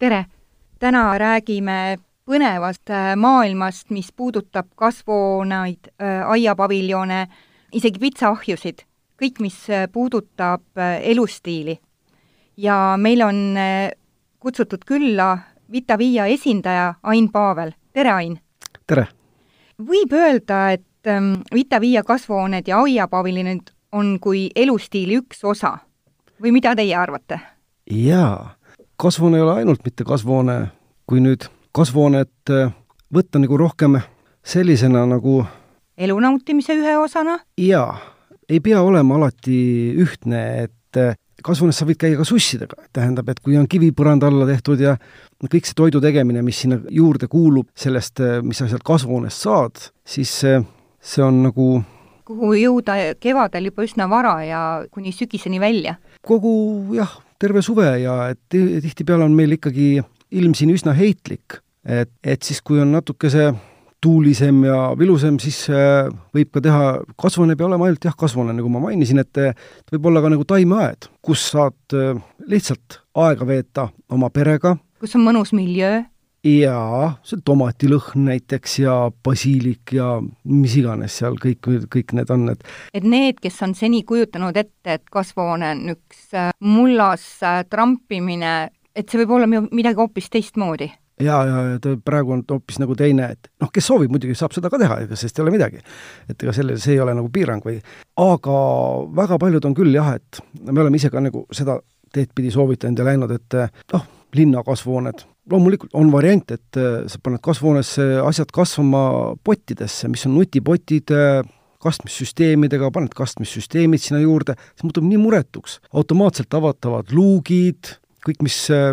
tere! täna räägime põnevast äh, maailmast, mis puudutab kasvuhooneid, äh, aiapaviljone, isegi pitsaahjusid, kõik, mis äh, puudutab elustiili. ja meil on kutsutud külla Vita Via esindaja Ain Paavel, tere Ain! tere! võib öelda, et ähm, Vita Via kasvuhooned ja aiapaviljonid on kui elustiili üks osa või mida teie arvate? jaa kasvuhoone ei ole ainult mitte kasvuhoone, kui nüüd kasvuhoonet äh, võtta nagu rohkem sellisena nagu elu nautimise ühe osana? jaa, ei pea olema alati ühtne, et äh, kasvuhoones sa võid käia ka sussidega, tähendab, et kui on kivipõranda alla tehtud ja kõik see toidu tegemine, mis sinna juurde kuulub, sellest, äh, mis sa sealt kasvuhoonest saad, siis see on nagu kuhu jõuda kevadel juba üsna vara ja kuni sügiseni välja? kogu jah, terve suve ja et tihtipeale on meil ikkagi ilm siin üsna heitlik. et, et siis, kui on natuke see tuulisem ja vilusem, siis äh, võib ka teha, kasvuhoone ei pea olema ainult jah, kasvuhoone, nagu ma mainisin, et et võib olla ka nagu taimeaed, kus saad äh, lihtsalt aega veeta oma perega. kus on mõnus miljöö jaa, see tomatilõhn näiteks ja basiilik ja mis iganes seal kõik, kõik need on, et et need, kes on seni kujutanud ette, et kasvuhoone on üks äh, mullas äh, trampimine, et see võib olla midagi hoopis teistmoodi? jaa, ja, ja ta praegu on hoopis nagu teine, et noh, kes soovib, muidugi saab seda ka teha, ega sellest ei ole midagi. et ega selle, see ei ole nagu piirang või aga väga paljud on küll jah, et me oleme ise ka nagu seda teed pidi soovitanud ja läinud, et noh, linna kasvuhooned loomulikult on variant, et äh, sa paned kasvuhoonesse asjad kasvama pottidesse, mis on nutipotid, äh, kastmissüsteemidega, paned kastmissüsteemid sinna juurde, see muutub nii muretuks. automaatselt avatavad luugid, kõik, mis äh,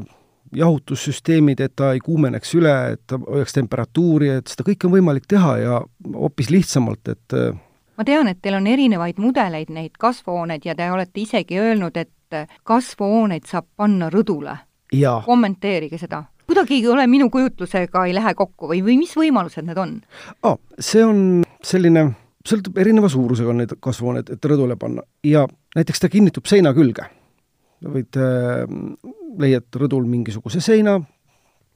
jahutussüsteemid, et ta ei kuumeneks üle, et ta hoiaks temperatuuri, et seda kõike on võimalik teha ja hoopis lihtsamalt, et ma tean, et teil on erinevaid mudeleid, neid kasvuhooneid, ja te olete isegi öelnud, et kasvuhooneid saab panna rõdule. kommenteerige seda kuidagi ei ole minu kujutlusega, ei lähe kokku või, või mis võimalused need on oh,? see on selline, sõltub erineva suurusega on neid kasvuhooneid, et rõdule panna ja näiteks ta kinnitub seina külge. võid äh,, leiad rõdul mingisuguse seina,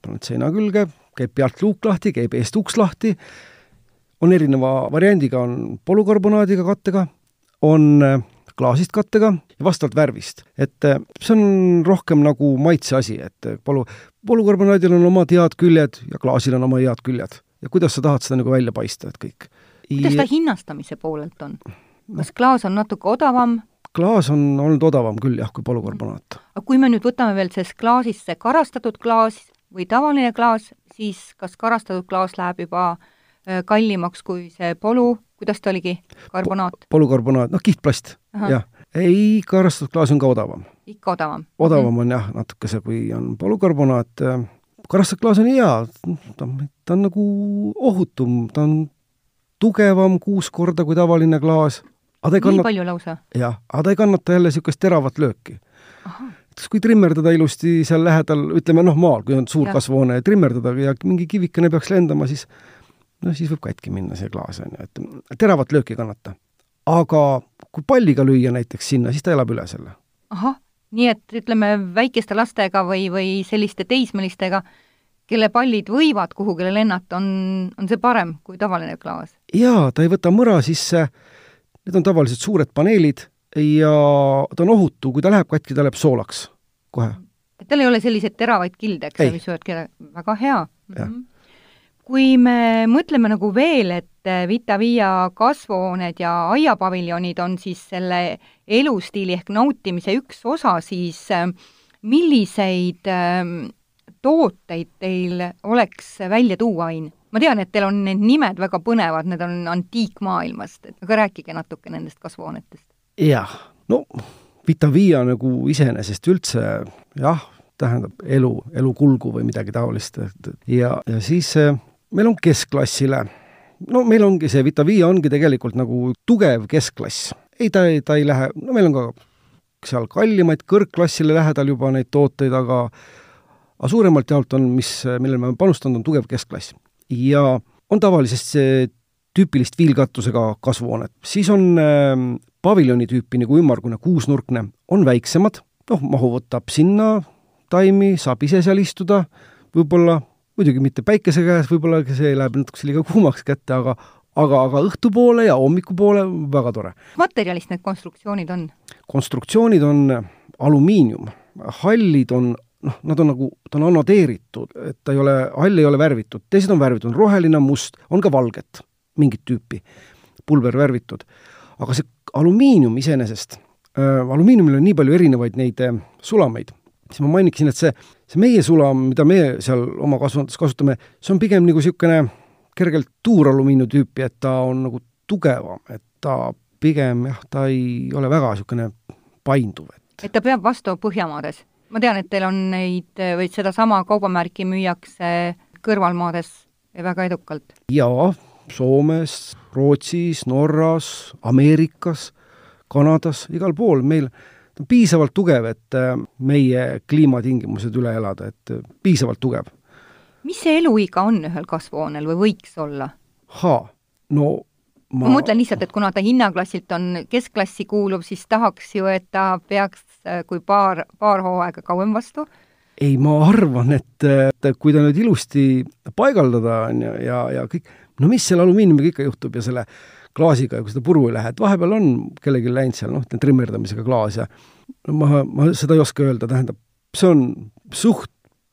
paned seina külge, käib pealt luuk lahti, käib eest uks lahti, on erineva variandiga, on polükarbonaadiga kattega, on äh, klaasist kattega ja vastavalt värvist. et äh, see on rohkem nagu maitse asi, et äh, polu, polukarbonaadil on omad head küljed ja klaasil on oma head küljed. ja kuidas sa tahad seda nagu välja paista, et kõik. kuidas ta hinnastamise poolelt on? kas klaas on natuke odavam? klaas on olnud odavam küll jah, kui polukarbonaat. aga kui me nüüd võtame veel sellest klaasist see karastatud klaas või tavaline klaas, siis kas karastatud klaas läheb juba kallimaks kui see polu, kuidas ta oligi, karbonaat po? polukarbonaat, noh kihtplast, jah. ei, karastatud klaas on ka odavam. ikka odavam? odavam mm on jah, natukese, kui on polukarbonaat. karastatud klaas on hea, ta, ta on nagu ohutum, ta on tugevam kuus korda kui tavaline klaas. nii kannat... palju lausa? jah, aga ta ei kannata jälle niisugust teravat lööki. et kui trimmerdada ilusti seal lähedal, ütleme noh, maal, kui on suur kasvuhoone, trimmerdada ja mingi kivikene peaks lendama, siis no siis võib katki minna see klaas, on ju, et teravat lööki ei kannata. aga kui palliga lüüa näiteks sinna, siis ta elab üle selle. ahah, nii et ütleme, väikeste lastega või, või selliste teismelistega, kelle pallid võivad kuhugile lennata, on, on see parem kui tavaline klaas? jaa, ta ei võta mõra sisse, need on tavaliselt suured paneelid ja ta on ohutu, kui ta läheb katki, ta läheb soolaks kohe. et tal ei ole selliseid teravaid kilde, eks, mis võivad keda, väga hea. Mm -hmm kui me mõtleme nagu veel, et äh, Vita Via kasvuhooned ja aiapaviljonid on siis selle elustiili ehk nautimise üks osa, siis äh, milliseid ähm, tooteid teil oleks välja tuua, Ain? ma tean, et teil on need nimed väga põnevad, need on antiikmaailmast, et aga rääkige natuke nendest kasvuhoonetest. jah, no Vita Via nagu iseenesest üldse jah, tähendab elu, elukulgu või midagi taolist, et ja, ja siis äh, meil on keskklassile, no meil ongi see Vitavia ongi tegelikult nagu tugev keskklass. ei, ta ei, ta ei lähe, no meil on ka seal kallimaid kõrgklassile lähedal juba neid tooteid, aga aga suuremalt jaolt on, mis, millele me oleme panustanud, on tugev keskklass. ja on tavaliselt see tüüpilist viilkatusega kasvuhoonet. siis on äh, paviljoni tüüpi nagu ümmargune kuusnurkne, on väiksemad, noh, mahu võtab sinna taimi, saab ise seal istuda, võib-olla, muidugi mitte päikese käes, võib-olla see läheb natukese liiga kuumaks kätte, aga aga, aga õhtupoole ja hommikupoole väga tore. materjalist need konstruktsioonid on? konstruktsioonid on alumiinium, hallid on noh, nad on nagu, ta on annodeeritud, et ta ei ole, hall ei ole värvitud, teised on värvitud, roheline, must, on ka valget, mingit tüüpi, pulbervärvitud. aga see alumiinium iseenesest äh,, alumiiniumil on nii palju erinevaid neid äh, sulameid, siis ma mainiksin, et see, see meie sulam, mida meie seal oma kasvanduses kasutame, see on pigem nagu niisugune kergelt tuuralumiiniumi tüüpi, et ta on nagu tugevam, et ta pigem jah, ta ei ole väga niisugune painduv, et et ta peab vastu Põhjamaades? ma tean, et teil on neid, või sedasama kaubamärki müüakse kõrvalmaades väga edukalt. jaa, Soomes, Rootsis, Norras, Ameerikas, Kanadas, igal pool meil ta on piisavalt tugev, et äh, meie kliimatingimused üle elada, et äh, piisavalt tugev. mis see eluiga on ühel kasvuhoonel või võiks olla? haa, no ma, ma mõtlen lihtsalt, et kuna ta hinnaklassilt on keskklassi kuuluv, siis tahaks ju, et ta peaks äh, kui paar, paar hooaega kauem vastu. ei, ma arvan, et, et kui ta nüüd ilusti paigaldada, on ju, ja, ja kõik, no mis selle alumiiniumiga ikka juhtub ja selle klaasiga ja kui seda puru ei lähe, et vahepeal on kellelgi läinud seal noh, trimmerdamisega klaas ja no ma, ma seda ei oska öelda, tähendab, see on suht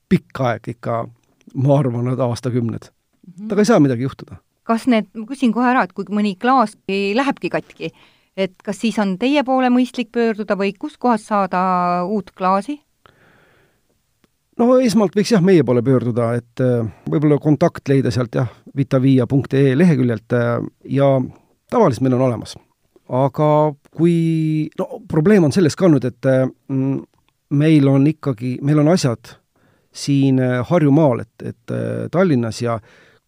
pikk aeg ikka, ma arvan, et aastakümned. temaga mhm. ei saa midagi juhtuda. kas need, ma küsin kohe ära, et kui mõni klaas lähebki katki, et kas siis on teie poole mõistlik pöörduda või kuskohast saada uut klaasi? no esmalt võiks jah, meie poole pöörduda, et äh, võib-olla kontakt leida sealt jah, vitavia.ee leheküljelt äh, ja tavaliselt meil on olemas. aga kui, no probleem on selles ka nüüd, et mm, meil on ikkagi, meil on asjad siin äh, Harjumaal, et, et Tallinnas ja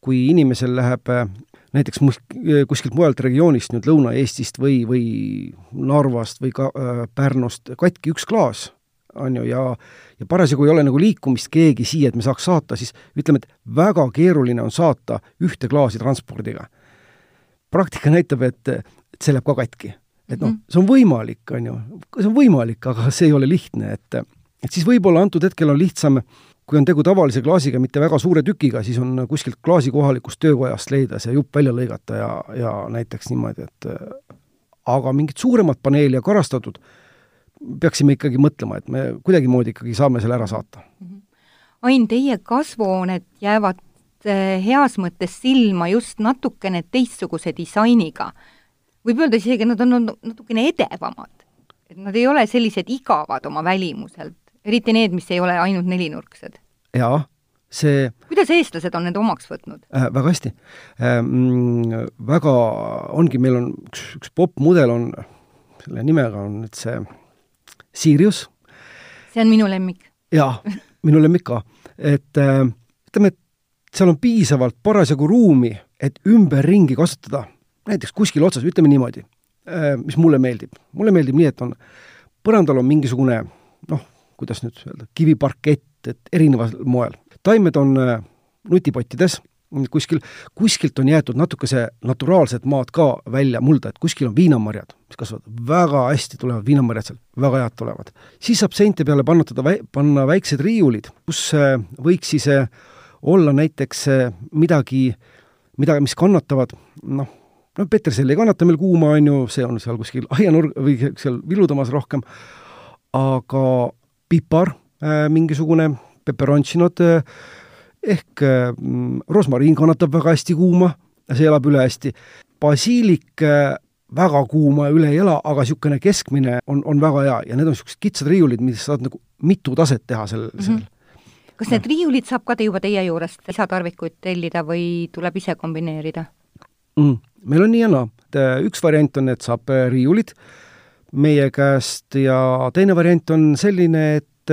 kui inimesel läheb näiteks mus-, kuskilt mujalt regioonist, nüüd Lõuna-Eestist või, või Narvast või ka äh, Pärnust katki üks klaas, on ju, ja ja parasjagu ei ole nagu liikumist keegi siia, et me saaks saata, siis ütleme, et väga keeruline on saata ühte klaasi transpordiga. Praktika näitab, et, et see läheb ka katki. et noh, mhm. see on võimalik, on ju, see on võimalik, aga see ei ole lihtne, et et siis võib-olla antud hetkel on lihtsam, kui on tegu tavalise klaasiga, mitte väga suure tükiga, siis on kuskilt klaasi kohalikust töökojast leida see jupp välja lõigata ja, ja näiteks niimoodi, et aga mingit suuremat paneeli ja karastatud peaksime ikkagi mõtlema, et me kuidagimoodi ikkagi saame selle ära saata. Mhm. Ain, teie kasvuhooned jäävad heas mõttes silma just natukene teistsuguse disainiga. võib öelda isegi, nad on natukene edevamad. et nad ei ole sellised igavad oma välimuselt, eriti need, mis ei ole ainult nelinurksed. jaa, see kuidas eestlased on need omaks võtnud äh,? Väga hästi äh,. Väga, ongi, meil on üks, üks popmudel on, selle nimega on nüüd see Sirius. see on minu lemmik. jaa, minu lemmik ka. et äh, ütleme, et seal on piisavalt parasjagu ruumi, et ümberringi kasutada, näiteks kuskil otsas, ütleme niimoodi, äh, mis mulle meeldib. mulle meeldib nii, et on, põrandal on mingisugune noh, kuidas nüüd öelda, kiviparkett, et erineval moel. taimed on äh, nutipottides kuskil, kuskilt on jäetud natukese naturaalset maad ka välja mulda, et kuskil on viinamarjad, mis kasvavad väga hästi, tulevad viinamarjad seal, väga head tulevad. siis saab seinte peale pannutada, panna väiksed riiulid, kus äh, võiks siis olla näiteks äh, midagi, midagi, mis kannatavad, noh, no Petersell ei kannata meil kuuma, on ju, see on seal kuskil aianurg- või seal villutamas rohkem, aga pipar äh,, mingisugune, peperontsinod äh,, ehk mm, rosmariin kannatab väga hästi kuuma, see elab üle hästi. basiilik äh, väga kuuma üle ei ela, aga niisugune keskmine on, on väga hea ja need on niisugused kitsad riiulid, mis saad nagu mitu taset teha sel mm, -hmm. Kas need riiulid saab ka te juba teie juurest lisatarvikuid tellida või tuleb ise kombineerida mm,? meil on nii ja naa, et äh, üks variant on, et saab äh, riiulid meie käest ja teine variant on selline, et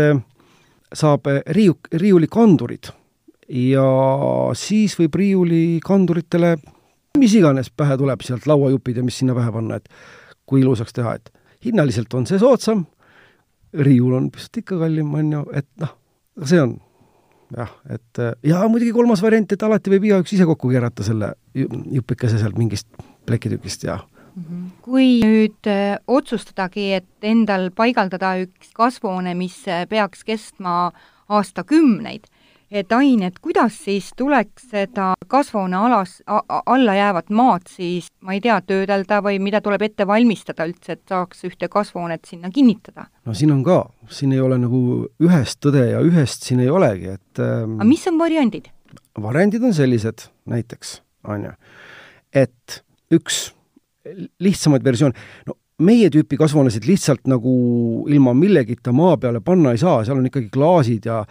saab riiu-, riiulikandurid ja siis võib riiulikanduritele mis iganes pähe tuleb sealt lauajupid ja mis sinna pähe panna, et kui ilusaks teha, et hinnaliselt on see soodsam, riiul on pisut ikka kallim, on ju, et noh, see on jah, et ja muidugi kolmas variant, et alati võib igaüks ise kokku keerata selle jupikese sealt mingist plekitükist ja kui nüüd äh, otsustadagi, et endal paigaldada üks kasvuhoone, mis äh, peaks kestma aastakümneid, et ained, kuidas siis tuleks seda kasvuhoone alas, alla jäävat maad siis, ma ei tea, töödelda või mida tuleb ette valmistada üldse, et saaks ühte kasvuhoonet sinna kinnitada? no siin on ka, siin ei ole nagu ühest tõde ja ühest siin ei olegi, et ähm, aga mis on variandid? variandid on sellised näiteks, on ju, et üks lihtsamaid versioone, no meie tüüpi kasvuhoonesid lihtsalt nagu ilma millegita maa peale panna ei saa, seal on ikkagi klaasid ja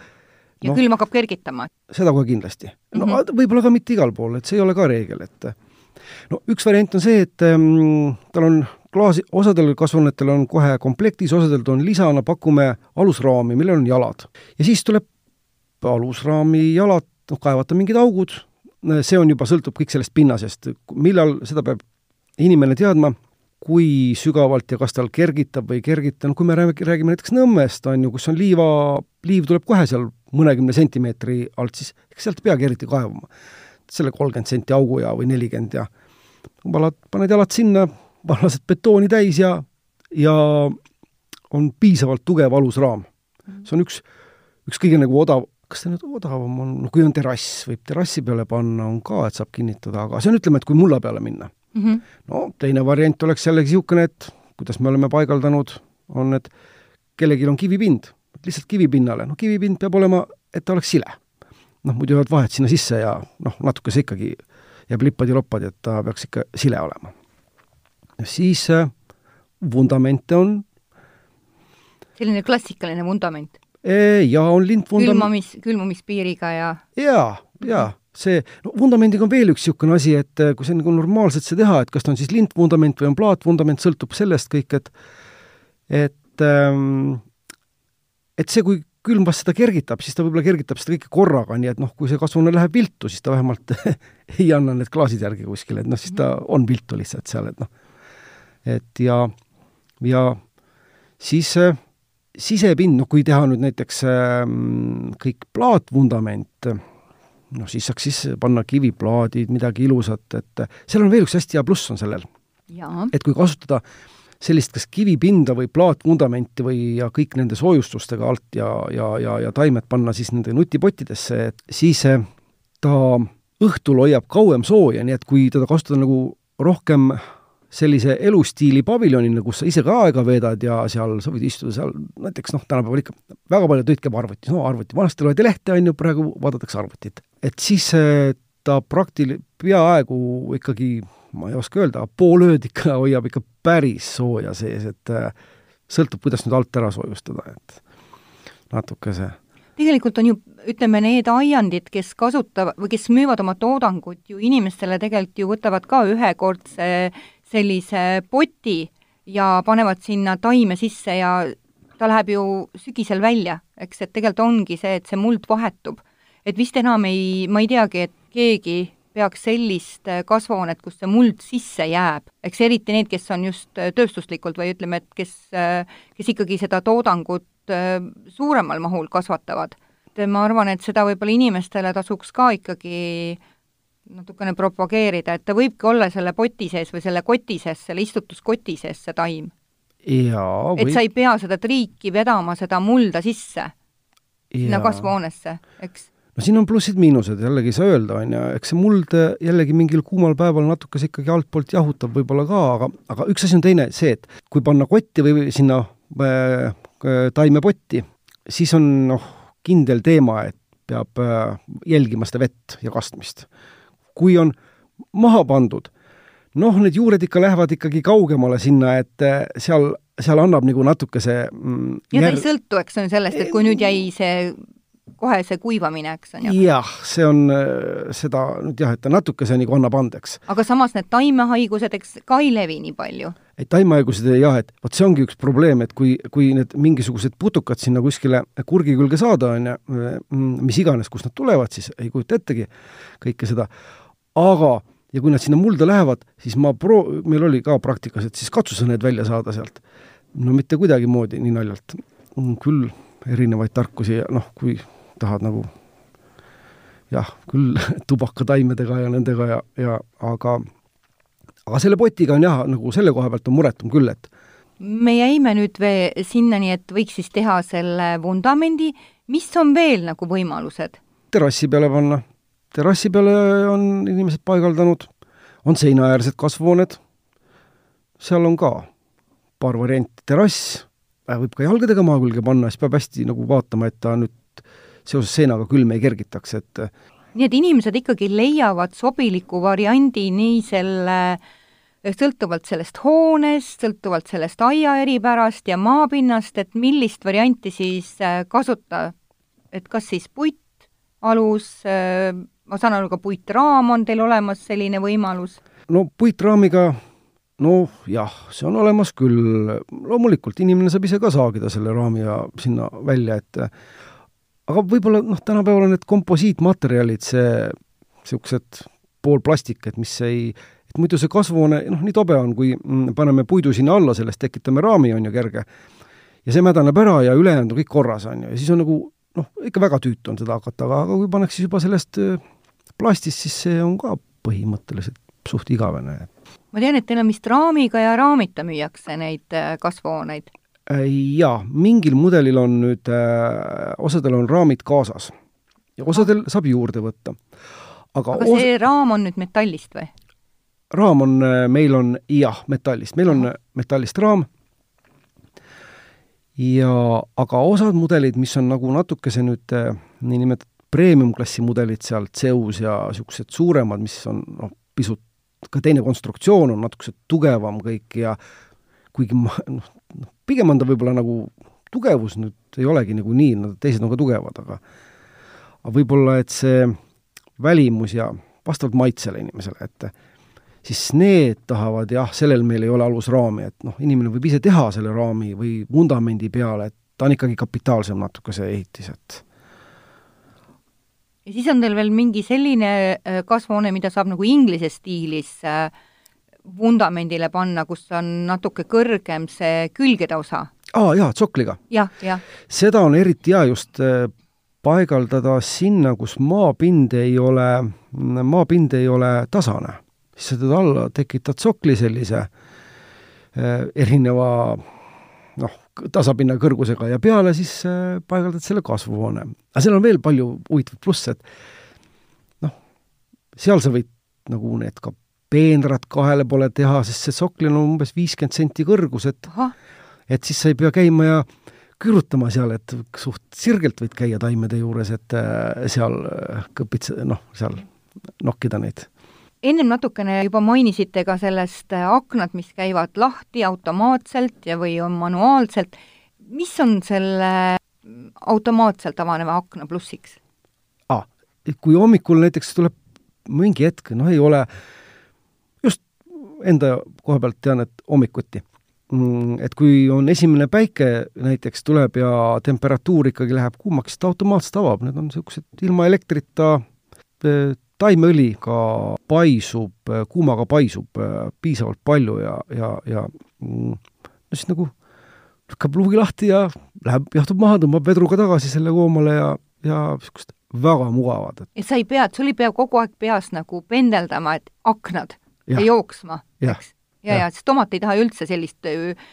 ja no, külm hakkab kergitama? seda kohe kindlasti. no mm -hmm. võib-olla ka mitte igal pool, et see ei ole ka reegel, et no üks variant on see, et ähm, tal on klaasi, osadel kasvuhoonetel on kohe komplektis, osadel on lisana, pakume alusraami, millel on jalad. ja siis tuleb alusraami jalad, noh, kaevata mingid augud, see on juba, sõltub kõik sellest pinnasest, millal, seda peab inimene teadma, kui sügavalt ja kas tal kergitab või ei kergita, no kui me räägime, räägime näiteks Nõmmest, on ju, kus on liiva, liiv tuleb kohe seal mõnekümne sentimeetri alt, siis eks sealt ei peagi eriti kaevama. selle kolmkümmend senti augu ja, või nelikümmend ja valad, paned jalad sinna, lased betooni täis ja, ja on piisavalt tugev alusraam. see on üks, üks kõige nagu odav, kas see nüüd odavam on, no kui on terrass, võib terrassi peale panna, on ka, et saab kinnitada, aga see on, ütleme, et kui mulla peale minna mm. -hmm. no teine variant oleks jällegi niisugune, et kuidas me oleme paigaldanud, on, et kellelgi on kivipind, lihtsalt kivipinnale, no kivipind peab olema, et ta oleks sile. noh, muidu jäävad vahed sinna sisse ja noh, natuke see ikkagi jääb lippadi-loppadi, et ta peaks ikka sile olema. siis äh, vundamente on selline klassikaline vundament? Jaa, on lindvundament. külmamis, külmumispiiriga ja jaa, jaa see, no vundamendiga on veel üks niisugune asi, et äh, kui see nagu normaalselt see teha, et kas ta on siis lindvundament või on plaatvundament, sõltub sellest kõik, et et ähm, et see, kui külmvast seda kergitab, siis ta võib-olla kergitab seda kõike korraga, nii et noh, kui see kasvuhoone läheb viltu, siis ta vähemalt ei anna need klaasid järgi kuskile, et noh, siis ta on viltu lihtsalt seal, et noh. et ja, ja siis äh, sisepind, noh kui teha nüüd näiteks äh, kõik plaatvundament, noh, siis saaks sisse panna kiviplaadid, midagi ilusat, et seal on veel üks hästi hea pluss on sellel. et kui kasutada sellist kas kivipinda või plaatvundamenti või, ja kõik nende soojustustega alt ja, ja, ja, ja taimed panna siis nende nutipottidesse, et siis ta õhtul hoiab kauem sooja, nii et kui teda kasutada nagu rohkem sellise elustiili paviljonina, kus sa ise ka aega veedad ja seal sa võid istuda seal, näiteks noh, tänapäeval ikka väga palju tööd käib arvutis, no arvuti, vanasti loeti lehte, on ju, praegu vaadatakse arvutit. et siis eh, ta praktil-, peaaegu ikkagi, ma ei oska öelda, pool ööd ikka hoiab ikka päris sooja sees, et eh, sõltub, kuidas nüüd alt ära soojustada, et natuke see tegelikult on ju, ütleme, need aiandid, kes kasutavad või kes müüvad oma toodangut ju inimestele tegelikult ju võtavad ka ühekordse sellise poti ja panevad sinna taime sisse ja ta läheb ju sügisel välja, eks, et tegelikult ongi see, et see muld vahetub. et vist enam ei, ma ei teagi, et keegi peaks sellist kasvuhoonet, kus see muld sisse jääb, eks eriti need, kes on just tööstuslikult või ütleme, et kes, kes ikkagi seda toodangut suuremal mahul kasvatavad. et ma arvan, et seda võib-olla inimestele tasuks ka ikkagi natukene propageerida, et ta võibki olla selle poti sees või selle koti sees, selle istutuskoti sees, see taim. võib. et sa ei pea seda triiki vedama, seda mulda sisse, sinna kasvuhoonesse, eks no siin on plussid-miinused, jällegi ei saa öelda, on ju, eks see muld jällegi mingil kuumal päeval natukese ikkagi altpoolt jahutab võib-olla ka, aga, aga üks asi on teine, see, et kui panna kotti või sinna äh, taimepotti, siis on noh, kindel teema, et peab äh, jälgima seda vett ja kastmist. Kui on maha pandud, noh, need juured ikka lähevad ikkagi kaugemale sinna, et eh, seal, seal annab nagu natuke see mm, ja ta ei sõltu, eks, on sellest, et kui nüüd jäi see kohe see kuivamine, eks on ju. jah, see on eh, seda nüüd jah, et ta natuke see nagu annab andeks. aga samas need taimehaigused, eks ka ei levi nii palju? ei, taimehaigused jah, et vot see ongi üks probleem, et kui, kui need mingisugused putukad sinna kuskile kurgi külge saada, on ju, mm, mis iganes, kust nad tulevad, siis ei kujuta ettegi kõike seda, aga ja kui nad sinna mulda lähevad, siis ma pro-, meil oli ka praktikas, et siis katsu sa need välja saada sealt. no mitte kuidagimoodi nii naljalt. küll erinevaid tarkusi ja noh, kui tahad nagu jah, küll tubakataimedega ja nendega ja, ja aga aga selle potiga on jah, nagu selle koha pealt on muretum küll, et me jäime nüüd veel sinnani, et võiks siis teha selle vundamendi, mis on veel nagu võimalused? terrassi peale panna. terrassi peale on inimesed paigaldanud, on seinaäärsed kasvuhooned, seal on ka paar varianti, terrass, äh, võib ka jalgadega maa külge panna, siis peab hästi nagu vaatama, et ta nüüd seoses seinaga külm ei kergitaks, et nii et inimesed ikkagi leiavad sobiliku variandi nii selle äh, sõltuvalt sellest hoonest, sõltuvalt sellest aia eripärast ja maapinnast, et millist varianti siis äh, kasutada, et kas siis puitalus, äh, ma saan aru, ka puitraam on teil olemas, selline võimalus? no puitraamiga noh, jah, see on olemas küll, loomulikult inimene saab ise ka saagida selle raami ja sinna välja, et aga võib-olla noh, tänapäeval on need komposiitmaterjalid, see niisugused poolplastik, et mis ei, et muidu see kasvuhoone, noh, nii tobe on, kui mm, paneme puidu sinna alla, sellest tekitame raami, on ju, kerge, ja see mädaneb ära ja ülejäänud on kõik korras, on ju, ja siis on nagu noh, ikka väga tüütu on seda hakata, aga, aga kui pannakse juba sellest äh, plastist, siis see on ka põhimõtteliselt suht igavene. ma tean, et teil on vist raamiga ja raamita müüakse neid äh, kasvuhooneid? Äh, jaa, mingil mudelil on nüüd, osadel on raamid kaasas ja osadel saab juurde võtta. aga, aga see raam on nüüd metallist või? raam on, meil on jah, metallist, meil on metallist raam ja aga osad mudelid, mis on nagu natukese nüüd eh, niinimetatud premium-klassi mudelid seal Zeus ja niisugused suuremad, mis on noh, pisut ka teine konstruktsioon on natukese tugevam kõik ja kuigi ma noh, noh, pigem on ta võib-olla nagu tugevus nüüd ei olegi nagu nii, nad teised on ka tugevad, aga aga võib-olla, et see välimus ja vastavalt maitsele inimesele, et siis need tahavad jah, sellel meil ei ole alusraami, et noh, inimene võib ise teha selle raami või vundamendi peale, et ta on ikkagi kapitaalsem natuke, see ehitis, et ja siis on teil veel mingi selline äh, kasvuhoone, mida saab nagu inglise stiilis äh, vundamendile panna, kus on natuke kõrgem see külgede osa? aa jaa, tsokliga ja,. jah, jah. seda on eriti hea just äh, paigaldada sinna, kus maapind ei ole, maapind ei ole tasane siis sa teed alla, tekitad sokli sellise äh, erineva noh, tasapinna kõrgusega ja peale siis äh, paigaldad selle kasvuhoone. aga seal on veel palju huvitavaid plusse, et noh, seal sa võid nagu need ka peenrad kahele poole teha, sest see soklil on umbes viiskümmend senti kõrgus, et Aha. et siis sa ei pea käima ja kürutama seal, et suht sirgelt võid käia taimede juures, et äh, seal kõpitse, noh, seal nokkida neid ennem natukene juba mainisite ka sellest äh, aknad, mis käivad lahti automaatselt ja, või on manuaalselt. mis on selle automaatselt avaneva akna plussiks ah,? kui hommikul näiteks tuleb mingi hetk, noh, ei ole, just enda koha pealt tean, et hommikuti, mm, et kui on esimene päike näiteks tuleb ja temperatuur ikkagi läheb kuumaks, siis ta automaatselt avab, need on niisugused ilma elektrita äh, taimeõli ka paisub, kuumaga paisub äh, piisavalt palju ja, ja, ja mm, no siis nagu lükkab luugi lahti ja läheb, jahtub maha, tõmbab vedruga tagasi selle koomale ja, ja niisugust väga mugavad. ja sa ei pea, sul ei pea kogu aeg peas nagu pendeldama, et aknad ja, ja jooksma, eks. ja, ja, ja, sest tomat ei taha ju üldse sellist äh,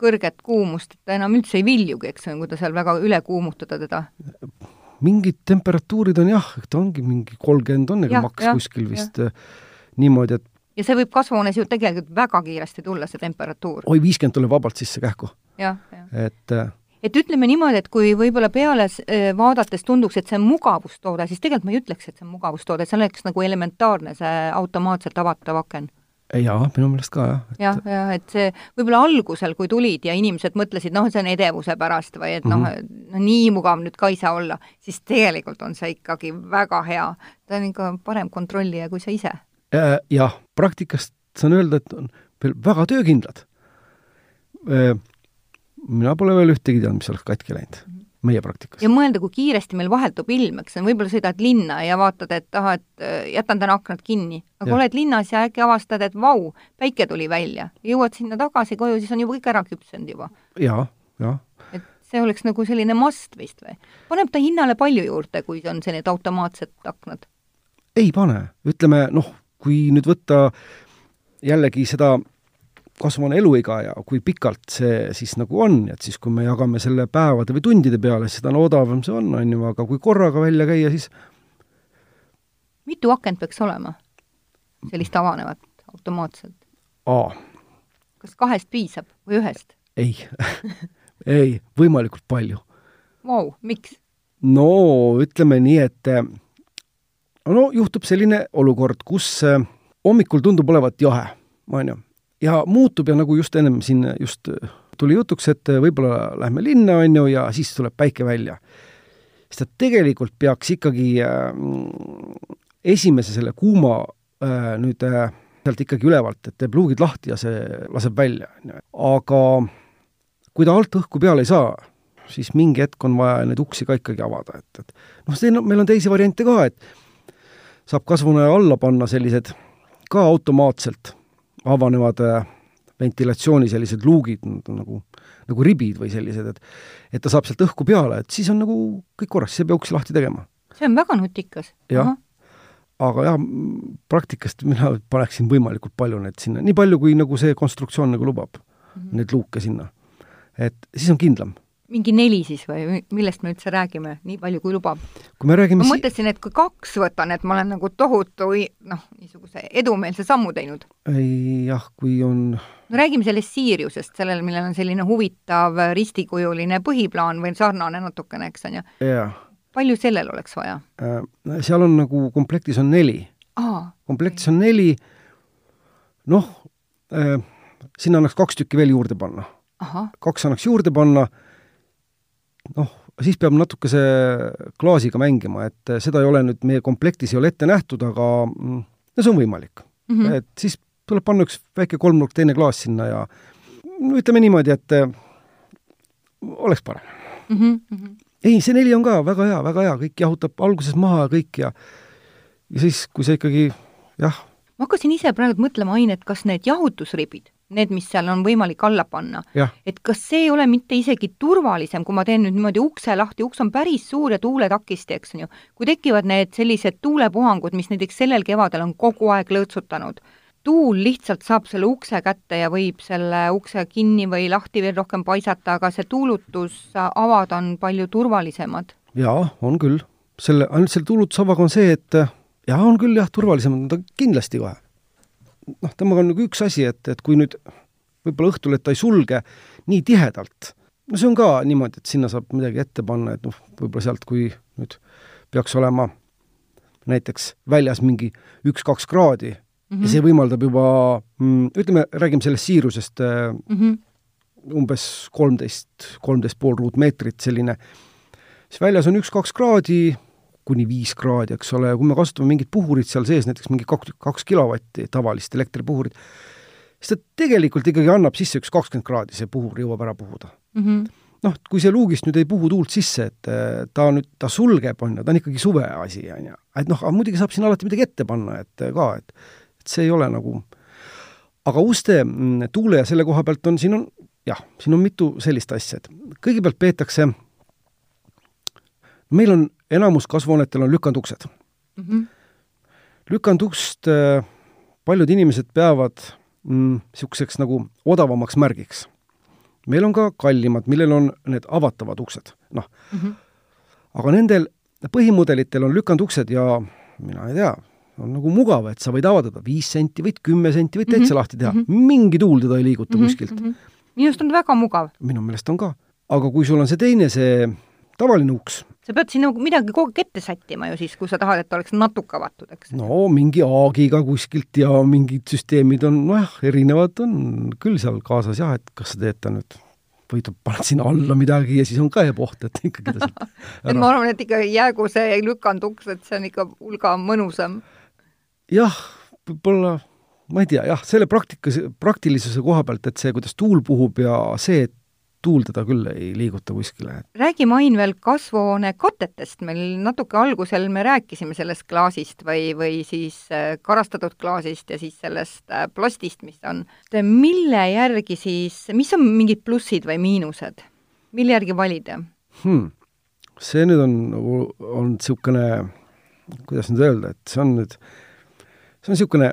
kõrget kuumust, et ta enam üldse ei viljugi, eks, kui ta seal väga üle kuumutada teda mingid temperatuurid on jah, ta ongi mingi kolmkümmend on ega maks ja, kuskil vist ja. Äh, niimoodi, et ja see võib kasvuhoones ju tegelikult väga kiiresti tulla, see temperatuur. oi, viiskümmend tuleb vabalt sisse kähku. et äh, et ütleme niimoodi, et kui võib-olla peale äh, vaadates tunduks, et see on mugavustoode, siis tegelikult ma ei ütleks, et see on mugavustoode, see oleks nagu elementaarne, see automaatselt avatav aken jaa, minu meelest ka, jah. jah, jah, et see võib-olla algusel, kui tulid ja inimesed mõtlesid, noh, see on edevuse pärast või et noh mm -hmm., no nii mugav nüüd ka ei saa olla, siis tegelikult on see ikkagi väga hea. ta on ikka parem kontrollija kui sa ise. Äh, jah, praktikast saan öelda, et on veel väga töökindlad. Mina pole veel ühtegi teadnud, mis oleks katki läinud. -hmm meie praktikas. ja mõelda, kui kiiresti meil vahetub ilm, eks, võib-olla sõidad linna ja vaatad, et ahah, et äh, jätan täna aknad kinni. aga ja. oled linnas ja äkki avastad, et vau, päike tuli välja. jõuad sinna tagasi koju, siis on juba kõik ära küpsenud juba. jaa, jah. et see oleks nagu selline must vist või? paneb ta hinnale palju juurde, kui on sellised automaatsed aknad? ei pane, ütleme noh, kui nüüd võtta jällegi seda kasvavane eluiga ja kui pikalt see siis nagu on, et siis kui me jagame selle päevade või tundide peale, seda no odavam see on, on ju, aga kui korraga välja käia, siis mitu akent peaks olema? sellist avanevat automaatselt? A. kas kahest piisab või ühest? ei ei, võimalikult palju. Vau, miks? no ütleme nii, et no juhtub selline olukord, kus hommikul tundub olevat jahe, on ju ja muutub ja nagu just ennem siin just tuli jutuks, et võib-olla lähme linna, on ju, ja siis tuleb päike välja. siis ta tegelikult peaks ikkagi äh, esimese selle kuuma äh, nüüd äh, sealt ikkagi ülevalt, et teeb luugid lahti ja see laseb välja, on ju. aga kui ta alt õhku peale ei saa, siis mingi hetk on vaja neid uksi ka ikkagi avada, et, et noh, see, meil on teisi variante ka, et saab kasvuna alla panna sellised ka automaatselt avanevad äh, ventilatsiooni sellised luugid nagu, nagu ribid või sellised, et et ta saab sealt õhku peale, et siis on nagu kõik korras, siis ei pea uksi lahti tegema. see on väga nutikas. jah, aga jah, praktikast mina paneksin võimalikult palju neid sinna, nii palju, kui nagu see konstruktsioon nagu lubab mm, -hmm. neid luuke sinna. et siis on kindlam mingi neli siis või millest me üldse räägime, nii palju kui lubab? kui me räägime ma si mõtlesin, et kui kaks võtan, et ma olen nagu tohutu noh, niisuguse edumeelse sammu teinud. ei jah, kui on no räägime sellest Siriusest, sellel, millel on selline huvitav ristikujuline põhiplaan või sarnane natukene, eks on ju? jah. palju sellel oleks vaja äh,? seal on nagu, komplektis on neli. komplektis on neli, noh äh,, sinna annaks kaks tükki veel juurde panna. kaks annaks juurde panna noh, siis peab natukese klaasiga mängima, et seda ei ole nüüd meie komplektis ei ole ette nähtud, aga mm, no see on võimalik mm. -hmm. et siis tuleb panna üks väike kolmnurk, teine klaas sinna ja no ütleme niimoodi, et äh, oleks parem mm. -hmm. ei, see neli on ka väga hea, väga hea, kõik jahutab alguses maha ja kõik ja ja siis, kui see ikkagi jah. ma hakkasin ise praegu mõtlema, Ain, et kas need jahutusribid need, mis seal on võimalik alla panna. et kas see ei ole mitte isegi turvalisem, kui ma teen nüüd niimoodi ukse lahti, uks on päris suur ja tuuletakisti, eks on ju. kui tekivad need sellised tuulepuhangud, mis näiteks sellel kevadel on kogu aeg lõõtsutanud, tuul lihtsalt saab selle ukse kätte ja võib selle ukse kinni või lahti veel rohkem paisata, aga see tuulutusavad on palju turvalisemad. jaa, on küll. selle, ainult selle tuulutusavaga on see, et jaa, on küll jah, turvalisem, ta kindlasti kohe noh, temaga on nagu üks asi, et, et kui nüüd võib-olla õhtul, et ta ei sulge nii tihedalt, no see on ka niimoodi, et sinna saab midagi ette panna, et noh, võib-olla sealt, kui nüüd peaks olema näiteks väljas mingi üks-kaks kraadi mm -hmm. ja see võimaldab juba mm, ütleme, räägime sellest siirusest mm -hmm. umbes kolmteist, kolmteist pool ruutmeetrit, selline, siis väljas on üks-kaks kraadi, kuni viis kraadi, eks ole, ja kui me kasutame mingit puhurit seal sees, näiteks mingi kaks, kaks kilovatti tavalist elektripuhurit, siis ta tegelikult ikkagi annab sisse üks kakskümmend kraadi, see puhur jõuab ära puhuda mm. -hmm. noh, kui see luugist nüüd ei puhu tuult sisse, et äh, ta nüüd, ta sulgeb, on ju, ta on ikkagi suve asi, on ju. et noh, aga muidugi saab siin alati midagi ette panna, et äh, ka, et et see ei ole nagu aga uste mm, tuule ja selle koha pealt on, siin on jah, siin on mitu sellist asja, et kõigepealt peetakse, meil on enamus kasvuhoonetel on lükanduksed mm. -hmm. lükandukst äh, paljud inimesed peavad niisuguseks mm, nagu odavamaks märgiks. meil on ka kallimad, millel on need avatavad uksed, noh mm. -hmm. aga nendel põhimudelitel on lükanduksed ja mina ei tea, on nagu mugav, et sa võid avada viis senti, võid kümme senti, võid täitsa mm -hmm. lahti teha mm, -hmm. mingi tuul teda ei liiguta mm -hmm. kuskilt mm. -hmm. minu arust on väga mugav. minu meelest on ka. aga kui sul on see teine, see tavaline uks, sa pead sinna midagi kogu aeg ette sättima ju siis, kui sa tahad, et oleks natuke avatud, eks? no mingi aagiga kuskilt ja mingid süsteemid on nojah, erinevad on küll seal kaasas jah, et kas sa teed ta nüüd või paned sinna alla midagi ja siis on ka jääb oht, et ikkagi ta sealt et ma arvan, et ikka jäägu see lükanduks, et see on ikka hulga mõnusam. jah, võib-olla ma ei tea, jah, selle praktikas, praktilisuse koha pealt, et see, kuidas tuul puhub ja see, et tuul teda küll ei liiguta kuskile. räägime, Ain, veel kasvuhoonekatetest, meil natuke algusel me rääkisime sellest klaasist või, või siis äh, karastatud klaasist ja siis sellest äh, plastist, mis on. mille järgi siis, mis on mingid plussid või miinused, mille järgi valida hmm.? see nüüd on nagu, on niisugune, kuidas nüüd öelda, et see on nüüd, see on niisugune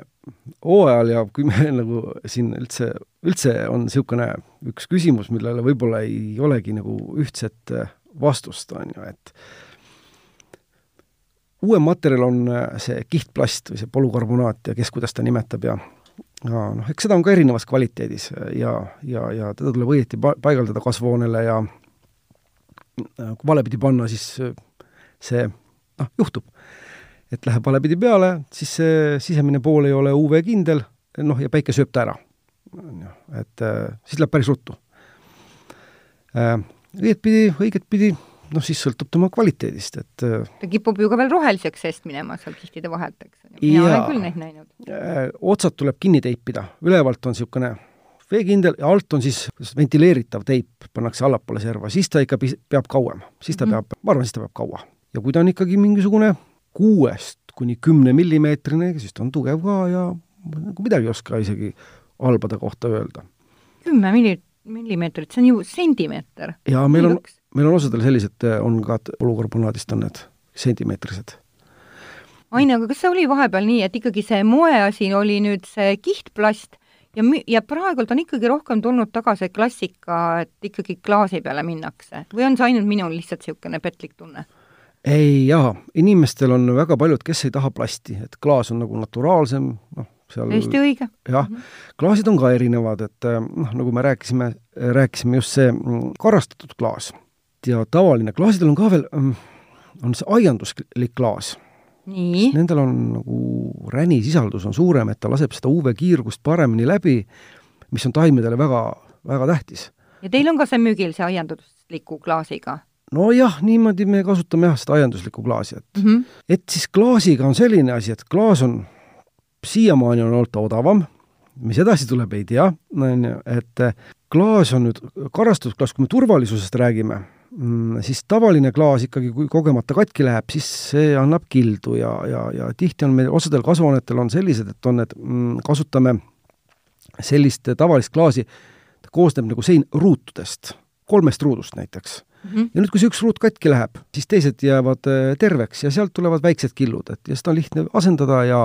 hooajal ja kui me nagu siin üldse, üldse on niisugune üks küsimus, millele võib-olla ei olegi nagu ühtset äh, vastust, on ju, et uuem materjal on äh, see kihtplast või see polükarbonaat ja kes kuidas ta nimetab ja ja noh, eks seda on ka erinevas kvaliteedis ja, ja, ja teda tuleb õieti pa-, paigaldada kasvuhoonele ja kui valepidi panna, siis see noh, juhtub et läheb valepidi peale, siis see sisemine pool ei ole UV-kindel, noh, ja päike sööb ta ära. on ju, et äh, siis läheb päris ruttu äh,. õigetpidi, õigetpidi, noh, siis sõltub tema kvaliteedist, et äh, ta kipub ju ka veel roheliseks seest minema seal kihtide vahelt, eks. mina olen küll neid näinud otsad tuleb kinni teipida, ülevalt on niisugune veekindel ja alt on siis ventileeritav teip, pannakse allapoole serva, siis ta ikka peab kauem, siis ta mm -hmm. peab, ma arvan, siis ta peab kaua. ja kui ta on ikkagi mingisugune kuuest kuni kümne millimeetrine, siis ta on tugev ka ja nagu midagi ei oska isegi halbade kohta öelda. kümme milli-, millimeetrit, see on ju sentimeeter. jaa, meil on, meil on osadel sellised, on ka polükarbonaadist on need sentimeetrised. Aine, aga kas see oli vahepeal nii, et ikkagi see moeasi oli nüüd see kihtplast ja ja praegult on ikkagi rohkem tulnud tagasi klassika, et ikkagi klaasi peale minnakse või on see ainult minul lihtsalt niisugune petlik tunne? Ei jaa, inimestel on väga paljud, kes ei taha plasti, et klaas on nagu naturaalsem, noh, seal täiesti õige. jah -hmm., klaasid on ka erinevad, et eh, noh, nagu me rääkisime, rääkisime just see mm, karastatud klaas ja tavaline, klaasidel on ka veel, mm, on see aianduslik klaas. Nendel on nagu ränisisaldus on suurem, et ta laseb seda UV-kiirgust paremini läbi, mis on taimedele väga, väga tähtis. ja teil on ka see müügil, see aiandusliku klaasiga? Nojah, niimoodi me kasutame jah, seda aianduslikku klaasi, et mm, -hmm. et siis klaasiga on selline asi, et klaas on, siiamaani on olnud odavam, mis edasi tuleb, ei tea, on ju, et klaas on nüüd, karastatud klaas, kui me turvalisusest räägime, mm, siis tavaline klaas ikkagi, kui kogemata katki läheb, siis see annab kildu ja, ja, ja tihti on meil, osadel kasvuhoonetel on sellised, et on need, mm, kasutame sellist tavalist klaasi, ta koosneb nagu sein ruutudest, kolmest ruudust näiteks Mm -hmm. ja nüüd, kui see üks ruut katki läheb, siis teised jäävad äh, terveks ja sealt tulevad väiksed killud, et ja seda on lihtne asendada ja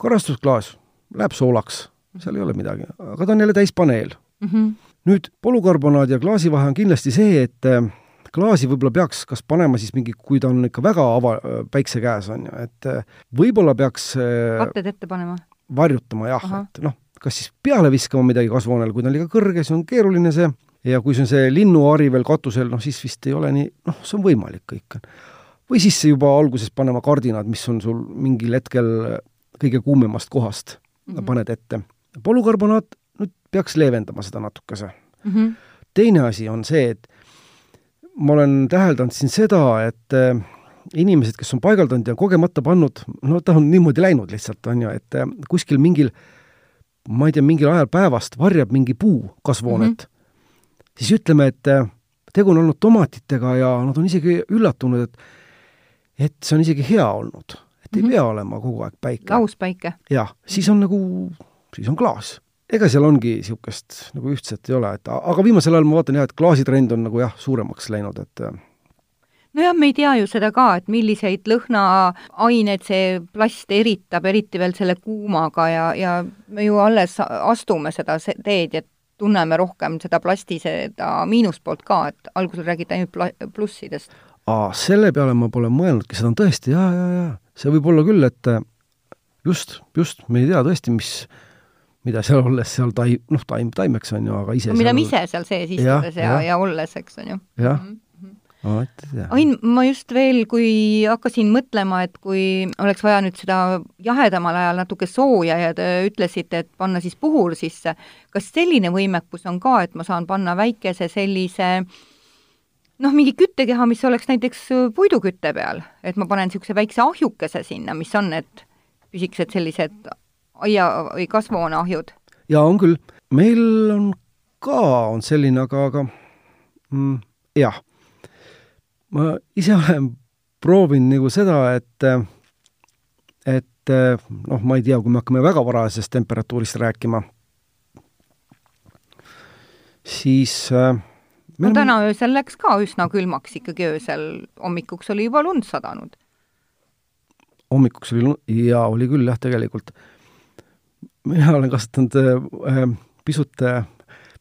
karastusklaas läheb soolaks, seal ei ole midagi, aga ta on jälle täispaneel mm. -hmm. nüüd polükarbonaadi ja klaasi vahe on kindlasti see, et äh, klaasi võib-olla peaks kas panema siis mingi, kui ta on ikka väga ava-, äh, päikse käes, on ju, et võib-olla peaks katted ette panema? varjutama jah, et noh, kas siis peale viskama midagi kasvuhoonele, kui ta on liiga kõrge, siis on keeruline see ja kui see on see linnuhari veel katusel, noh siis vist ei ole nii, noh, see on võimalik kõik. või siis juba alguses panema kardinad, mis on sul mingil hetkel kõige kuumemast kohast mm, -hmm. paned ette. polükarbonaat nüüd peaks leevendama seda natukese mm. -hmm. teine asi on see, et ma olen täheldanud siin seda, et äh, inimesed, kes on paigaldanud ja kogemata pannud, no ta on niimoodi läinud lihtsalt, on ju, et äh, kuskil mingil ma ei tea, mingil ajal päevast varjab mingi puu kasvuhoonet mm, -hmm siis ütleme, et äh, tegu on olnud tomatitega ja nad on isegi üllatunud, et et see on isegi hea olnud, et ei mm -hmm. pea olema kogu aeg päike. lauspäike. jah, siis on nagu, siis on klaas. ega seal ongi niisugust nagu ühtset ei ole, et aga viimasel ajal ma vaatan jah, et klaasitrend on nagu jah, suuremaks läinud, et äh, nojah, me ei tea ju seda ka, et milliseid lõhnaaineid see plast eritab, eriti veel selle kuumaga ja, ja me ju alles astume seda teed, et tunneme rohkem seda plasti, seda miinuspoolt ka, et alguses räägiti ainult pla-, plussidest. aa, selle peale ma pole mõelnudki, seda on tõesti jaa, jaa, jaa. see võib olla küll, et äh, just, just, me ei tea tõesti, mis, mida seal olles seal tai-, noh, taim, taimeks on ju, aga ise no, mida seal... me ise seal sees istudes ja, ja, ja, ja olles, eks on ju. jah mm -hmm Ain, ma just veel, kui hakkasin mõtlema, et kui oleks vaja nüüd seda jahedamal ajal natuke sooja ja te ütlesite, et panna siis puhur sisse, kas selline võimekus on ka, et ma saan panna väikese sellise noh, mingi küttekeha, mis oleks näiteks puidukütte peal, et ma panen niisuguse väikse ahjukese sinna, mis on need pisikesed sellised aia- või kasvuhooneahjud? jaa, on küll. meil on ka, on selline, aga, aga mm, jah ma ise olen proovinud nagu seda, et et noh, ma ei tea, kui me hakkame väga varajasest temperatuurist rääkima, siis no täna öösel läks ka üsna külmaks ikkagi öösel, hommikuks oli juba lund sadanud. hommikuks oli lund, jaa, oli küll jah, tegelikult. mina olen kasutanud äh, pisut äh,,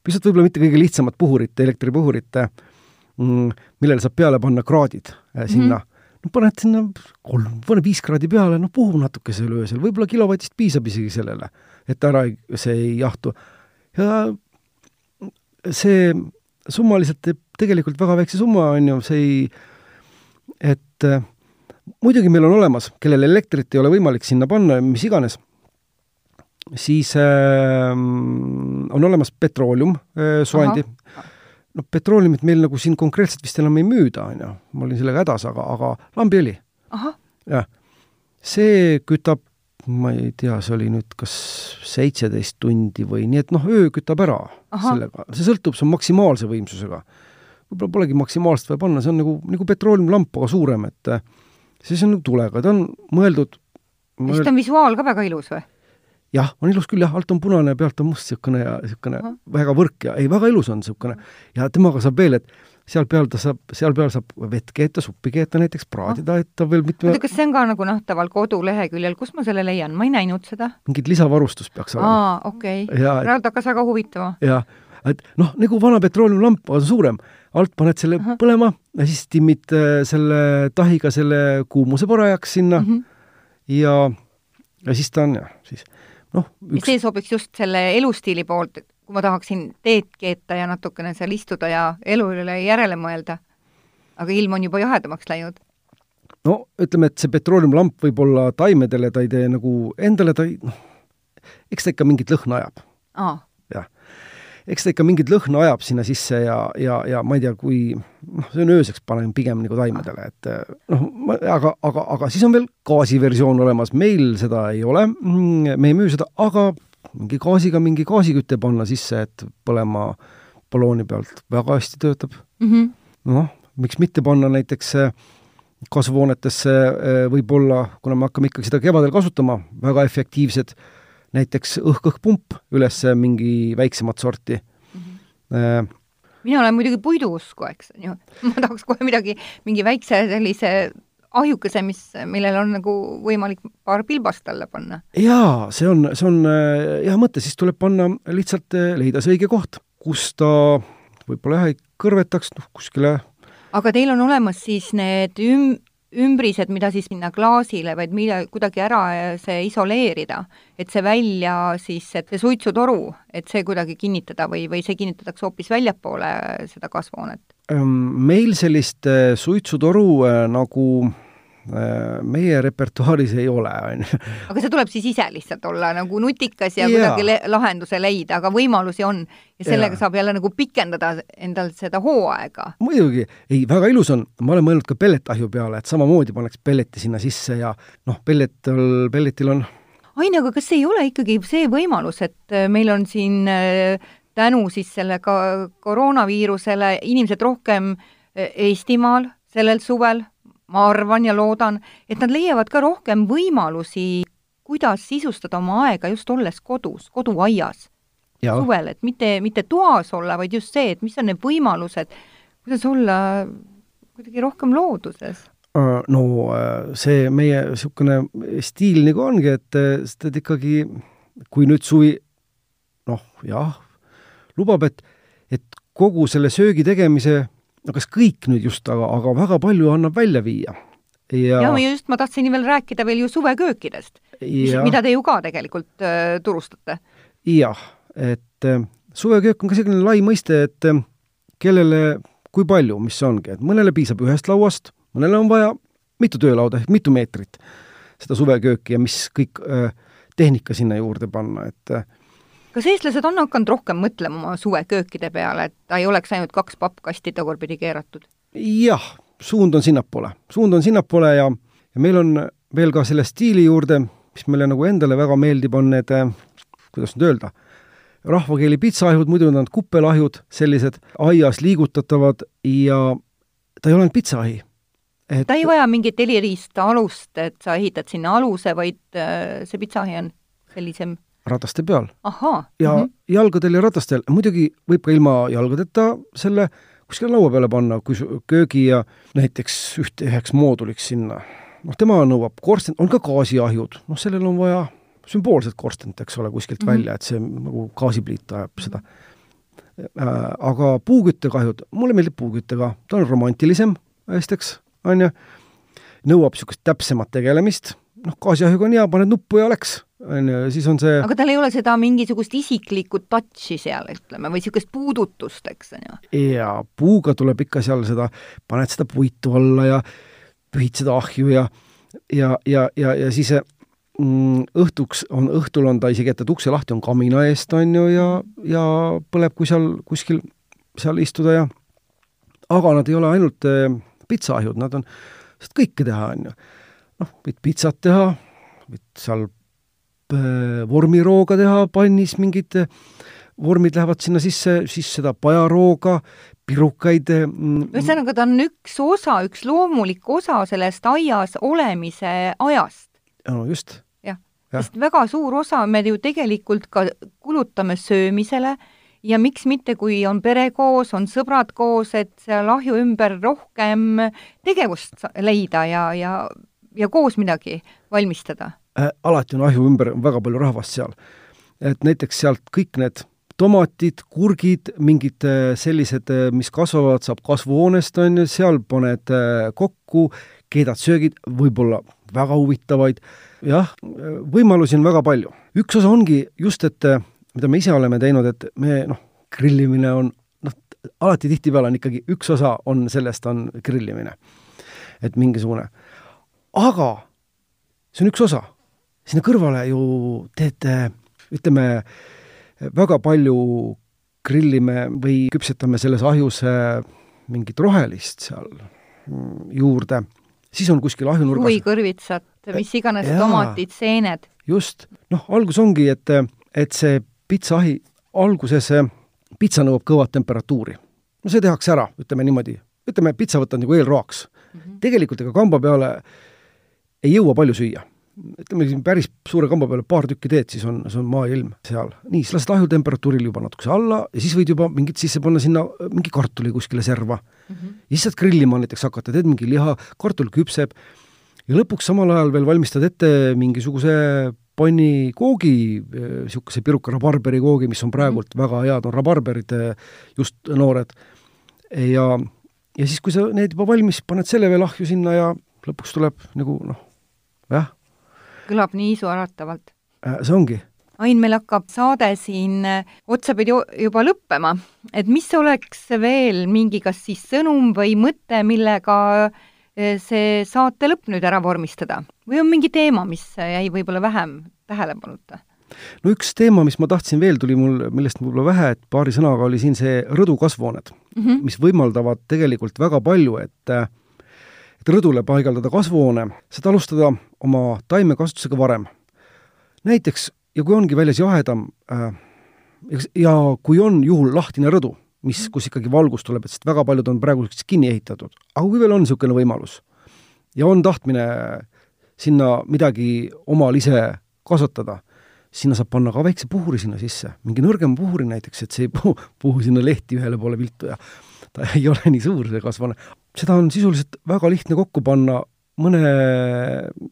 pisut võib-olla mitte kõige lihtsamat puhurit, elektripuhurit äh,, millele saab peale panna kraadid äh, sinna mm. -hmm no paned sinna kolm, pane viis kraadi peale, no puhub natukese üle öösel, võib-olla kilovatist piisab isegi sellele, et ära ei, see ei jahtu. ja see summaliselt teeb tegelikult väga väikse summa, on ju, see ei, et äh, muidugi meil on olemas, kellel elektrit ei ole võimalik sinna panna, mis iganes, siis äh, on olemas petrooleum äh, soendi. No petrooleumit meil nagu siin konkreetselt vist enam ei müüda, on ju, ma olin sellega hädas, aga, aga lambiõli. jah, see kütab, ma ei tea, see oli nüüd kas seitseteist tundi või nii, et noh, öö kütab ära Aha. sellega, see sõltub, see on maksimaalse võimsusega. võib-olla polegi maksimaalselt vaja panna, see on nagu, nagu petrooleumlamp, aga suurem, et äh, siis on nagu tulega, ta on mõeldud mõeld... siis ta on visuaal ka väga ilus või? Jah, on ilus küll jah, alt on punane pealt on must niisugune ja niisugune väga võrk ja ei, väga ilus on niisugune. ja temaga saab veel, et seal peal ta saab, seal peal saab vett keeta, suppi keeta näiteks, praadida, et ta veel mitme oota, kas see on ka nagu nähtaval koduleheküljel, kus ma selle leian, ma ei näinud seda? mingit lisavarustust peaks olema. aa, okei okay.. praegu hakkas väga huvitama. jah, et noh, nagu vana petrooleumlamp, aga suurem alt paned selle Aha. põlema ja siis timmid äh, selle tahiga selle kuumuse parajaks sinna mm -hmm. ja, ja siis ta on jah, siis noh üks.... see sobiks just selle elustiili poolt, kui ma tahaksin teed keeta ja natukene seal istuda ja elu üle järele mõelda, aga ilm on juba jahedamaks läinud. no ütleme, et see petrooleumlamp võib-olla taimedele ta ei tee nagu, endale ta ei, noh, eks ta ikka mingit lõhna ajab. jah eks ta ikka mingit lõhna ajab sinna sisse ja, ja, ja ma ei tea, kui noh, see on ööseks panen pigem nagu taimedele, et noh, aga, aga, aga siis on veel gaasiversioon olemas, meil seda ei ole, mm, me ei müü seda, aga mingi gaasiga mingi gaasiküte panna sisse, et põlema ballooni pealt, väga hästi töötab. Mm -hmm.. noh, miks mitte panna näiteks kasvuhoonetesse võib-olla, kuna me hakkame ikkagi seda kevadel kasutama, väga efektiivsed äh, näiteks õhk-õhk-pump üles mingi väiksemat sorti mm. -hmm. mina olen muidugi puiduusku, eks, on ju. ma tahaks kohe midagi, mingi väikse sellise ahjukese, mis, millel on nagu võimalik paar pilbast alla panna. jaa, see on, see on äh, hea mõte, siis tuleb panna lihtsalt, äh, leida see õige koht, kus ta võib-olla jah, ei kõrvetaks, noh, kuskile aga teil on olemas siis need üm-, ümbrised, mida siis minna klaasile, vaid mida kuidagi ära see isoleerida, et see välja siis, et see suitsutoru, et see kuidagi kinnitada või, või see kinnitatakse hoopis väljapoole seda kasvuhoonet? Meil sellist äh, suitsutoru nagu meie repertuaaris ei ole, on ju. aga see tuleb siis ise lihtsalt olla nagu nutikas ja, ja. kuidagi le lahenduse leida, aga võimalusi on. ja sellega ja. saab jälle nagu pikendada endal seda hooaega. muidugi, ei, väga ilus on, ma olen mõelnud ka pelletahju peale, et samamoodi paneks pelleti sinna sisse ja noh, pelletil, pelletil on Ain, aga kas ei ole ikkagi see võimalus, et äh, meil on siin äh, tänu siis selle ka koroonaviirusele inimesed rohkem Eestimaal sellel suvel ma arvan ja loodan, et nad leiavad ka rohkem võimalusi, kuidas sisustada oma aega just olles kodus, koduaias. suvel, et mitte, mitte toas olla, vaid just see, et mis on need võimalused, kuidas olla kuidagi rohkem looduses äh, no äh, see meie niisugune stiil nagu ongi, et äh, sest et ikkagi kui nüüd suvi noh, jah, lubab, et, et kogu selle söögi tegemise no kas kõik nüüd just, aga, aga väga palju annab välja viia. ja, ja just, ma tahtsin veel rääkida veel ju suveköökidest, mida te ju ka tegelikult äh, turustate. jah, et äh, suveköök on ka selline lai mõiste, et äh, kellele, kui palju, mis see ongi, et mõnele piisab ühest lauast, mõnele on vaja mitu töölauda ehk mitu meetrit seda suvekööki ja mis kõik äh, tehnika sinna juurde panna, et äh, kas eestlased on hakanud rohkem mõtlema oma suveköökide peale, et ta ei oleks ainult kaks pappkasti tagurpidi keeratud? jah, suund on sinnapoole, suund on sinnapoole ja, ja meil on veel ka selle stiili juurde, mis meile nagu endale väga meeldib, on need, kuidas nüüd öelda, rahvakeeli pitsaahjud, muidu on nad kuppelahjud, sellised aias liigutatavad ja ta ei ole ainult pitsaahi. Et... ta ei vaja mingit heliriista alust, et sa ehitad sinna aluse, vaid äh, see pitsaahi on sellisem rataste peal. ja mm -hmm. jalgadel ja ratastel, muidugi võib ka ilma jalgadeta selle kuskile laua peale panna, kui köögi ja näiteks ühte, üheks mooduliks sinna. noh, tema nõuab korsten, on ka gaasiahjud, noh, sellel on vaja sümboolset korstent, eks ole, kuskilt mm -hmm. välja, et see nagu gaasipliit ajab seda. Äh, aga puuküttekahjud, mulle meeldib puuküte ka, ta on romantilisem, esiteks, on ju, nõuab niisugust täpsemat tegelemist, noh, gaasiahjuga on hea, paned nuppu ja läks, on ju, siis on see aga tal ei ole seda mingisugust isiklikku touch'i seal, ütleme, või niisugust puudutust, eks, on ju? jaa, puuga tuleb ikka seal seda, paned seda puitu alla ja pühid seda ahju ja ja, ja, ja, ja siis mm, õhtuks on, õhtul on ta isegi, jätad ukse lahti, on kamina eest, on ju, ja, ja põleb, kui seal kuskil seal istuda ja aga nad ei ole ainult äh, pitsaahjud, nad on, saad kõike teha, on ju. noh, võid pitsat teha, võid seal vormirooga teha pannis mingid äh, vormid lähevad sinna sisse, siis seda pajarooga, pirukaid mm, ühesõnaga, ta on üks osa, üks loomulik osa sellest aias olemise ajast. no just. jah ja., sest väga suur osa me ju tegelikult ka kulutame söömisele ja miks mitte, kui on pere koos, on sõbrad koos, et seal ahju ümber rohkem tegevust leida ja, ja, ja koos midagi valmistada äh,. alati on ahju ümber väga palju rahvast seal. et näiteks sealt kõik need tomatid, kurgid, mingid äh, sellised, äh, mis kasvavad, saab kasvuhoonest, on ju, seal paned äh, kokku, keedad söögid, võib-olla väga huvitavaid, jah, võimalusi on väga palju. üks osa ongi just, et mida me ise oleme teinud, et me noh, grillimine on noh, alati tihtipeale on ikkagi üks osa on sellest, on grillimine. et mingisugune. Aga see on üks osa. sinna kõrvale ju teete, ütleme, väga palju grillime või küpsetame selles ahjus mingit rohelist seal juurde, siis on kuskil ahjunurgas huvikõrvitsat, mis iganes, tomatid, seened. just, noh, algus ongi, et, et see pitsaahi, alguses pitsa nõuab kõvat temperatuuri. no see tehakse ära, ütleme niimoodi, ütleme, pitsa võtad nagu eelroaks mm. -hmm. tegelikult ega kamba peale ei jõua palju süüa ütleme siin päris suure kamba peale paar tükki teed, siis on, see on maailm seal. nii, siis lased ahjutemperatuuril juba natukese alla ja siis võid juba mingit sisse panna sinna mingi kartuli kuskile serva mm. -hmm. ja siis saad grillima näiteks hakata, teed mingi liha, kartul küpseb ja lõpuks samal ajal veel valmistad ette mingisuguse pannikoogi, niisuguse piruka rabarberi koogi, mis on praegult mm väga head, on rabarberid just noored. ja, ja siis, kui sa need juba valmis, paned selle veel ahju sinna ja lõpuks tuleb nagu noh, jah kõlab nii isuäratavalt. Äh, see ongi. Ain, meil hakkab saade siin äh, otsapidi juba lõppema, et mis oleks veel mingi kas siis sõnum või mõte, millega äh, see saate lõpp nüüd ära vormistada? või on mingi teema, mis jäi võib-olla vähem tähelepanuta? no üks teema, mis ma tahtsin veel, tuli mul, millest võib-olla vähe, et paari sõnaga oli siin see rõdukasvuhooned mm, -hmm. mis võimaldavad tegelikult väga palju, et rõdule paigaldada kasvuhoone, saad alustada oma taimekasvatusega varem. näiteks, ja kui ongi väljas jahedam äh, ja kui on juhul lahtine rõdu, mis, mhm. kus ikkagi valgus tuleb, et sest väga paljud on praegu kinni ehitatud, aga kui veel on niisugune võimalus ja on tahtmine sinna midagi omal ise kasvatada, sinna saab panna ka väikse puhuri sinna sisse, mingi nõrgema puhuri näiteks, et see ei puhu, puhu sinna lehti ühele poole viltu ja ta ei ole nii suur, see kasvuhoone. Seda on sisuliselt väga lihtne kokku panna mõne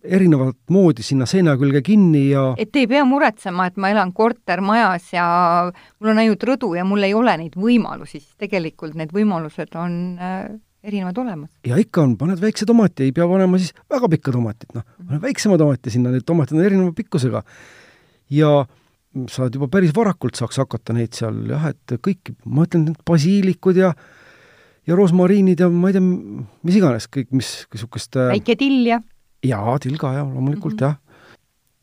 erinevat moodi sinna seina külge kinni ja et ei pea muretsema, et ma elan kortermajas ja mul on ainult rõdu ja mul ei ole neid võimalusi, siis tegelikult need võimalused on äh, erinevad olemas. ja ikka on, paned väikse tomati, ei pea panema siis väga pikka tomatit, noh, paned väiksema tomati sinna, need tomatid on erineva pikkusega. ja saad juba päris varakult saaks hakata neid seal jah, et kõik, ma ütlen, need basiilikud ja äh, ja rosmariinid ja ma ei tea, mis iganes, kõik, mis niisugust äh, väike till ja? jaa, till ka jah, loomulikult mm -hmm. jah.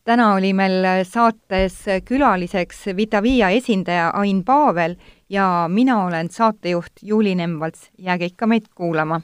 täna oli meil saates külaliseks Vitavia esindaja Ain Paavel ja mina olen saatejuht Juuli Nemvalts, jääge ikka meid kuulama